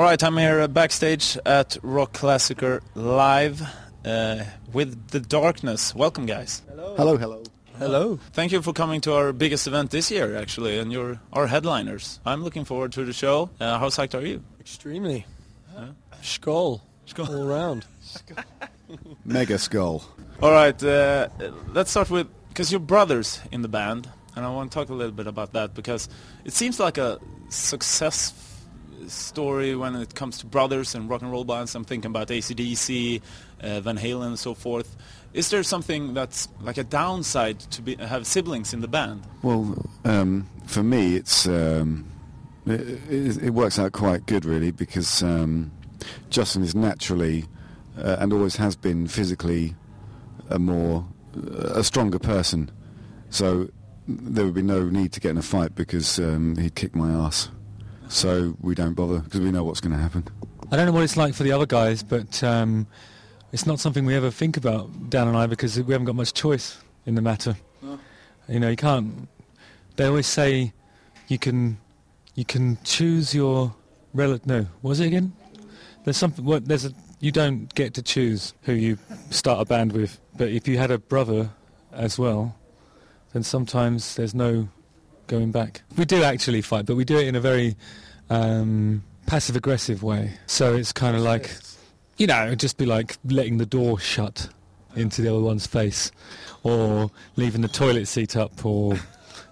All right, I'm here uh, backstage at Rockklassiker Live uh, with The Darkness. Welcome, guys. Hello. Hello, hello. Hello. Thank you for coming to our biggest event this year, actually, and you're our headliners. I'm looking forward to the show. Uh, how psyched are you? Extremely. Skull. Skull. All round. Mega Skull. All right, uh, let's start with because you're brothers in the band, and I want to talk a little bit about that because it seems like a success story when it comes to brothers and rock and roll bands. I'm thinking about ACDC, uh, Van Halen, and so forth. Is there something that's like a downside to be, have siblings in the band? Well, um, for me, it's um, it, it, it works out quite good, really, because um, Justin is naturally uh, and always has been physically a more a stronger person. So there would be no need to get in a fight because um, he'd kick my ass. So we don't bother because we know what's going to happen. I don't know what it's like for the other guys, but um, it's not something we ever think about, Dan and I, because we haven't got much choice in the matter. You know, you can't. They always say you can you can choose your relative. No, was it again? There's something. What, there's a. You don't get to choose who you start a band with, but if you had a brother as well, then sometimes there's no going back. We do actually fight, but we do it in a very um, passive-aggressive way. So it's kind of like, you know, it'd just be like letting the door shut into the other one's face, or leaving the toilet seat up, or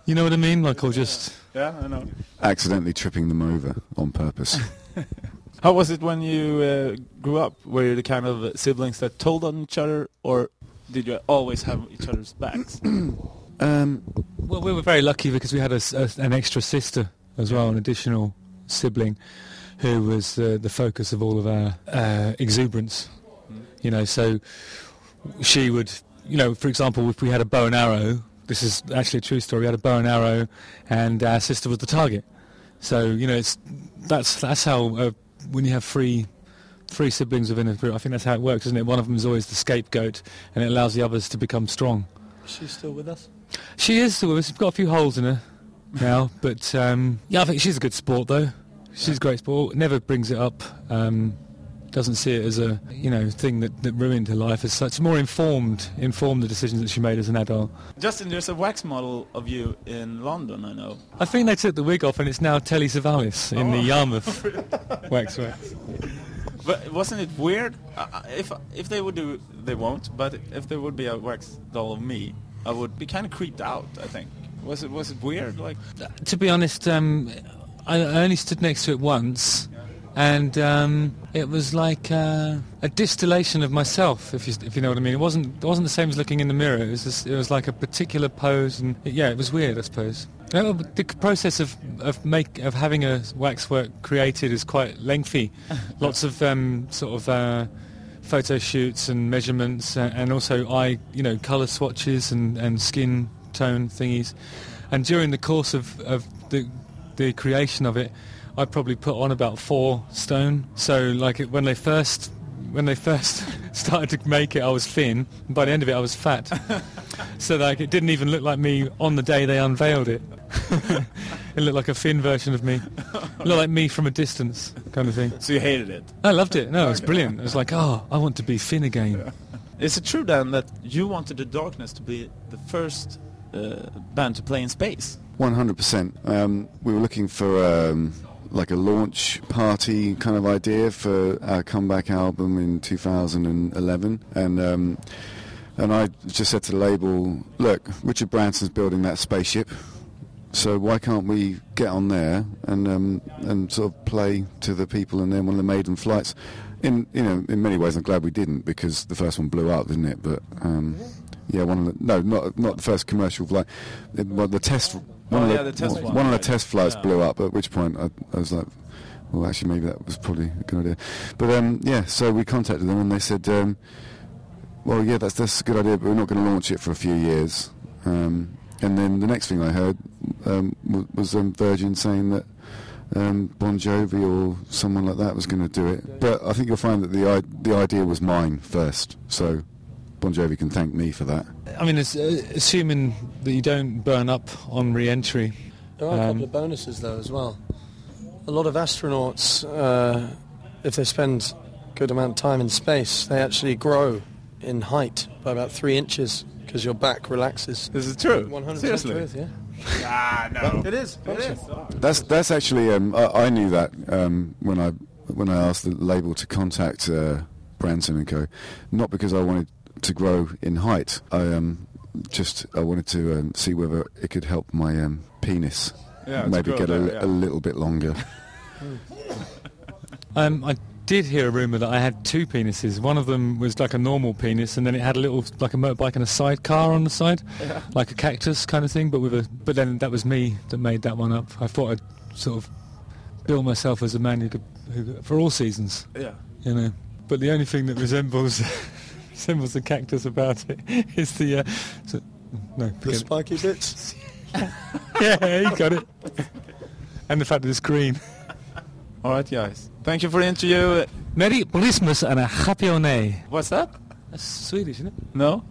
you know what I mean, like, or just. Yeah, I know. Accidentally tripping them over on purpose. How was it when you uh, grew up? Were you the kind of siblings that told on each other, or did you always have each other's backs? um, Well, we were very lucky because we had a a an extra sister as well, an additional sibling, who was uh, the focus of all of our uh, exuberance. You know, so she would, you know, for example, if we had a bow and arrow, this is actually a true story. We had a bow and arrow, and our sister was the target. So you know, it's that's that's how uh, when you have three three siblings within a group, I think that's how it works, isn't it? One of them is always the scapegoat, and it allows the others to become strong. She's still with us. She is still with us. We've got a few holes in her now, but um, yeah, I think she's a good sport though. She's a great sport. Never brings it up. Um, doesn't see it as a you know thing that, that ruined her life as such. More informed, informed the decisions that she made as an adult. Justin, there's a wax model of you in London, I know. I think they took the wig off and it's now Telly Savalas in the Yarmouth waxworks. But wasn't it weird? Uh, if if they would do, they won't. But if there would be a wax doll of me, I would be kind of creeped out. I think. Was it was it weird? Like To be honest, um, I I only stood next to it once, and um, it was like uh, a distillation of myself, if you if you know what I mean. It wasn't it wasn't the same as looking in the mirror. It was just, it was like a particular pose, and yeah, it was weird, I suppose. Uh, but the process of of make of having a waxwork created is quite lengthy. Lots of um, sort of. Uh, photo shoots and measurements uh, and also eye you know color swatches and, and skin tone thingies and during the course of, of the the creation of it I probably put on about four stone so like it, when they first when they first started to make it I was thin and by the end of it I was fat so like it didn't even look like me on the day they unveiled it it looked like a thin version of me it looked like me from a distance kind of thing so you hated it. I loved it. No, it was brilliant. It was like, oh, I want to be thin again. Is it true then that you wanted the Darkness to be the first uh, band to play in space? 100%. Um, we were looking for um, like a launch party kind of idea for our comeback album in 2011, and um, and I just said to the label, look, Richard Branson's building that spaceship. So why can't we get on there and um, and sort of play to the people and then one of the maiden flights? In you know in many ways I'm glad we didn't because the first one blew up, didn't it? But um, yeah, one of the no not not the first commercial flight. It, well, the test one Oh, of the, yeah, the test one, one, one of the test flights Yeah. blew up. At which point I, I was like, well, actually maybe that was probably a good idea. But um, yeah, so we contacted them and they said, um, well, yeah, that's that's a good idea, but we're not going to launch it for a few years. Um, and then the next thing I heard um, was, was um, Virgin saying that um, Bon Jovi or someone like that was going to do it. But I think you'll find that the I- the idea was mine first, so Bon Jovi can thank me for that. I mean, it's, uh, assuming that you don't burn up on re-entry. There are a Um, couple of bonuses though as well. A lot of astronauts, uh, if they spend a good amount of time in space, they actually grow in height by about three inches because your back relaxes. This is true. 100% Seriously. truth, yeah. Ah, no. It is. It is. That's that's actually um, I, I knew that um, when I when I asked the label to contact uh, Branson and Co. Not because I wanted to grow in height. I um, just I wanted to um, see whether it could help my um, penis Yeah, maybe grow get a, yeah. a little bit longer. Um, I did hear a rumor that I had two penises. One of them was like a normal penis, and then it had a little like a motorbike and a sidecar on the side, like a cactus kind of thing. But with a but then that was me that made that one up. I thought I'd sort of build myself as a man who could, who for all seasons, Yeah. you know. But the only thing that resembles resembles the cactus about it is the uh, so, no The forget it. spiky bits. yeah you got it. And the fact that it's green. All right, guys. Thank you for the interview. Merry Christmas and a happy Onay. What's that? That's Swedish, isn't it? No?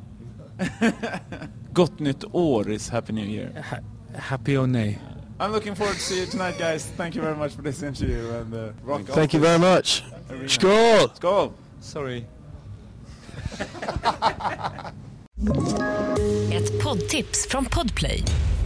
Gott nytt år is Happy New Year. Ha- happy Onay. I'm looking forward to see you tonight, guys. Thank you very much for this interview and uh, rock on. Thank you very much. Arena. Skål! Skål! Sorry. Ett poddtips från Podplay.